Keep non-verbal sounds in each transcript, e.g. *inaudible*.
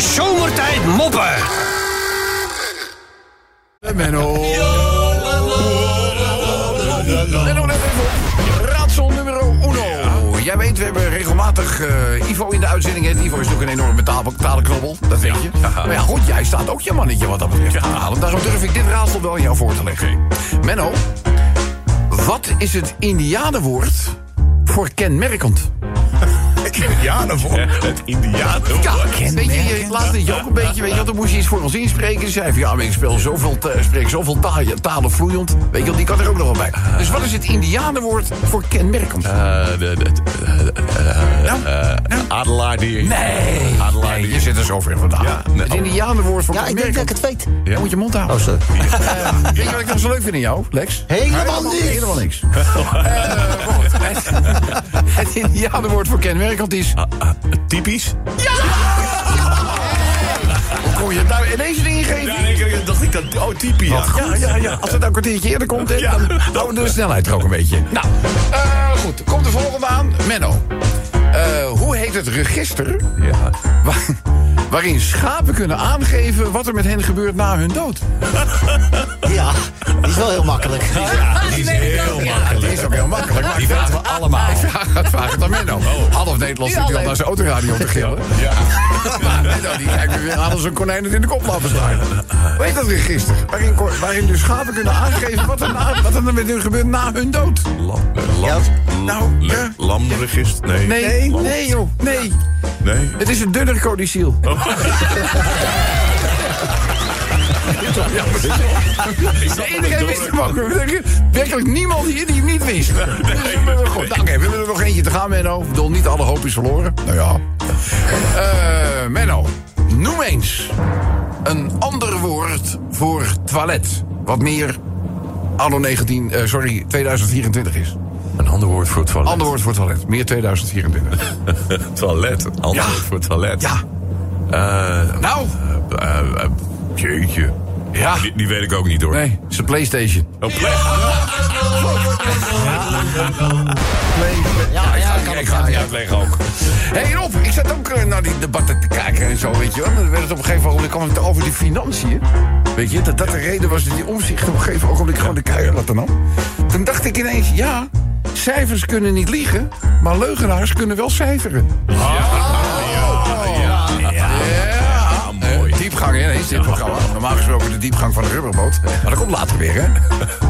Zomertijd Moppen. Menno. Menno, let even op. Raadsel nummer uno. Jij weet, we hebben regelmatig eh, Ivo in de uitzending. hè. Ivo is natuurlijk een enorme taal- talenknobbel, dat weet je. Maar ja, goed, jij staat ook je mannetje wat dat betreft te halen. Daarom durf ik dit raadsel wel aan jou voor te leggen. Menno, wat is het indianenwoord voor kenmerkend? Indianenwoord. Het Indianenwoord. Ja, weet je, je laatste je ook een beetje, weet je, wel, dan moest je iets voor ons inspreken. Ze zei van, ja, maar ik speel zoveel, spreek zoveel ta- talen vloeiend. Weet je die kan er ook nog wel bij. Dus wat is het indianenwoord voor kenmerkend? Eh, de, de, de, eh, Nou, nou. adelaar die... Nee, die- je zit er zo ver vandaan. Ja, nee, het indianenwoord voor Ja, ik denk dat ik kenmerkend. het weet. Dan moet je mond houden. Oh, sorry. Eh, weet je wat ik nou zo leuk vind in jou, Lex? Helemaal niks. Helemaal niks. *laughs* *laughs* Het, indianenwoord voor kenmerkend is... Ah, ah, typisch? Hoe kon je daar ineens een ingeving? Ja, ik, ik dacht ik dat... Oh, typisch. Ja. Ja, ja, ja. Als het nou een kwartiertje eerder komt, dan houden we de snelheid er ook een beetje. Nou, eh, goed. Komt de volgende aan. Menno. Eh, hoe heet het register Ja. waar- waarin schapen kunnen aangeven wat er met hen gebeurt na hun dood? *laughs* Ja, die is wel heel makkelijk. Die is heel Ja, makkelijk. die is ook heel makkelijk. Maar Die vraag- we allemaal. *laughs* Ik vraag, ik vraag het aan Menno. Half Nederland zit al naar zijn autoradio te gillen. Ja. *laughs* Maar Menno, die kijkt me weer aan als een konijn het in de kop laten slaan. Hoe heet dat register? Waarin, waarin de schapen kunnen aangeven wat er, na, wat er met hun gebeurt na hun dood. Lam, eh, lam, Nou, ja. Lamregister? Nee. Nee, nee joh, nee. Nee. Het is een dunner codiciel. *laughs* Iedereen wist hem ook. Werkelijk niemand hier die hem niet wist. Dus, goed, nou, oké, we hebben er nog eentje te gaan, Menno. Ik bedoel, niet alle hoop is verloren. Nou ja. Eh, Menno, noem eens een ander woord voor toilet. Wat meer anno 19, eh, sorry, 2024 is. Een ander woord voor het toilet. Ander woord voor toilet, meer 2024. *laughs* toilet. Een ander Ja. woord voor het toilet. Ja, Eh, nou, eh, eh, jeetje. ja. Die, die weet ik ook niet hoor. Nee, het is een Playstation. Oh, plek. Ja, ja, kan Ik ga het niet uitleggen ook. Hé hey Rob, ik zat ook eh, naar die debatten te kijken en zo, weet je wel. Dan werd het op een gegeven moment kwam het over die financiën. Weet je, dat dat de reden was dat die omzicht op een gegeven ogenblik gewoon de keihard laten nam. Toen dacht ik ineens, ja, cijfers kunnen niet liegen, maar leugenaars kunnen wel cijferen. Ja, mooi. diepgang, hè, is dit programma. Normaal gesproken de diepgang van de rubberboot. Maar dat komt later weer, hè.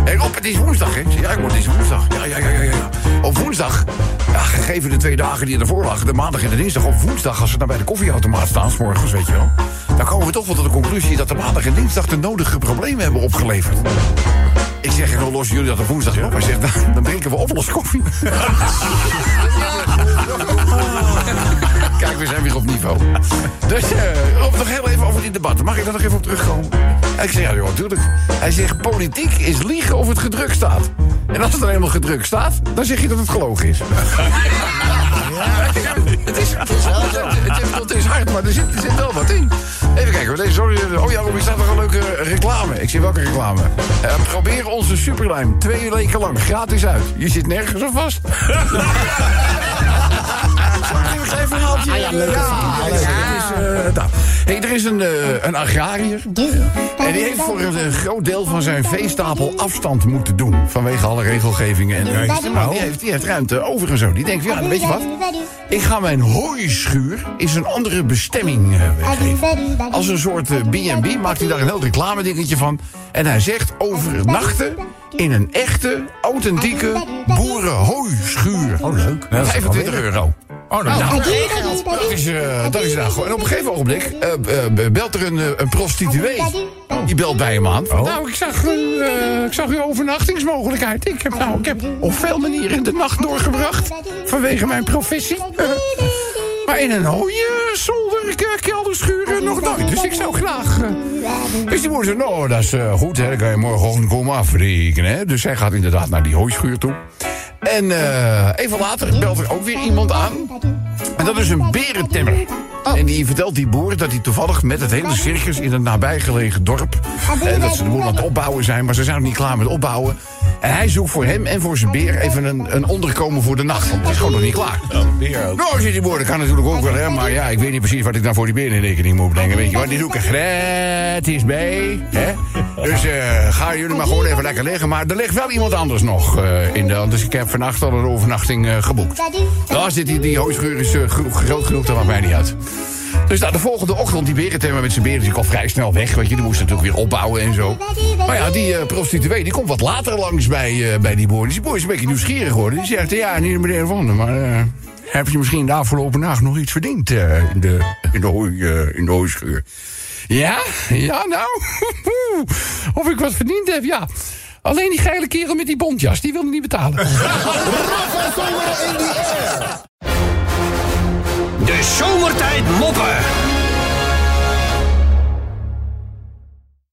Hé Rob, het is woensdag, hè. Ja, ik word het is woensdag. Ja, ja, ja, ja, ja. Op woensdag, ja, gegeven de twee dagen die ervoor lagen... de maandag en de dinsdag, op woensdag... als we dan bij de koffieautomaat staan, 's morgens, weet je wel... dan komen we toch wel tot de conclusie... dat de maandag en dinsdag de nodige problemen hebben opgeleverd. Ik zeg, dan lossen jullie dat op woensdag op? Hij zegt, dan, dan drinken we oplos koffie. Kijk, we zijn weer op niveau. Dus eh op, nog heel even over die debatten. Mag ik daar nog even op terugkomen? En ik zeg, ja, joh, natuurlijk. Hij zegt, politiek is liegen of het gedrukt staat. En als het dan helemaal gedrukt staat, dan zeg je dat het gelogen is. Is, het is, het is, het is hard, maar er zit, er zit wel wat in. Kijken, deze, sorry. Oh ja, Robbie, staat nog een leuke reclame. Ik zie welke reclame. Eh, probeer onze superlijm twee weken lang gratis uit. Je zit nergens op vast. *laughs* Een verhaaltje. Ah ja, is, nou. Hey, er is een, eh, een agrariër. En die heeft voor een eh, groot deel van zijn veestapel afstand moeten doen. Vanwege alle regelgevingen. En maar die heeft, die heeft ruimte over en zo. Die denkt, ja, weet je wat? Ik ga mijn hooischuur eens een andere bestemming eh, geven. Als een soort B&B maakt hij daar een heel reclame dingetje van. En hij zegt overnachten in een echte, authentieke boerenhooischuur. Oh, leuk. 25 euro. Oh, nou, nou, dat is, eh, dat is nou. En op een gegeven ogenblik eh, eh, belt er een, eh, een prostituee. Die belt bij hem aan. Van, Nou, ik zag, eh, ik zag uw overnachtingsmogelijkheid. Ik heb, nou, ik heb op veel manieren de nacht doorgebracht. Vanwege mijn professie. *laughs* Maar in een hooie zolder kelderschuur nog nooit. Dus ik zou graag... eh, dus die moeder zei, nou, dat is eh, goed, hè. Dan kan je morgenochtend komen afrekenen, hè. Dus zij gaat inderdaad naar die hooischuur toe. En eh, even later belt er ook weer iemand aan. En dat is een berentemmer. En die vertelt die boer dat hij toevallig met het hele circus in het nabijgelegen dorp. Eh, dat ze de boel aan het opbouwen zijn, maar ze zijn nog niet klaar met opbouwen. En hij zoekt voor hem en voor zijn beer even een, een onderkomen voor de nacht. Want het is gewoon nog niet klaar. Ook. Nou, zit die woorden kan natuurlijk ook wel, hè. Maar ja, ik weet niet precies wat ik dan voor die beer in rekening moet brengen. Weet je wat, die doe ik er gratis bij. Hè? Dus eh ga jullie maar gewoon even lekker liggen. Maar er ligt wel iemand anders nog eh, in de... Dus ik heb vannacht al een overnachting eh, geboekt. Daar zit die, die hooischuur is gro- groot genoeg, dat maakt mij niet uit. Dus nou, de volgende ochtend, die berentemmer met zijn beren... die al vrij snel weg, weet je. Die moest natuurlijk weer opbouwen en zo. Maar ja, die eh, prostituee, die komt wat later langs bij, eh, bij die boer. Dus die boer is een beetje nieuwsgierig geworden. Die zegt, ja, niet meneer Van maar... eh, heb je misschien de afgelopen nacht nog iets verdiend in, de, in, de hooi, in de hooischuur? Ja, ja, nou. *laughs* of ik wat verdiend heb, ja. Alleen die geile kerel met die bontjas, die wilde niet betalen. *laughs* *laughs* De zomertijd moppen.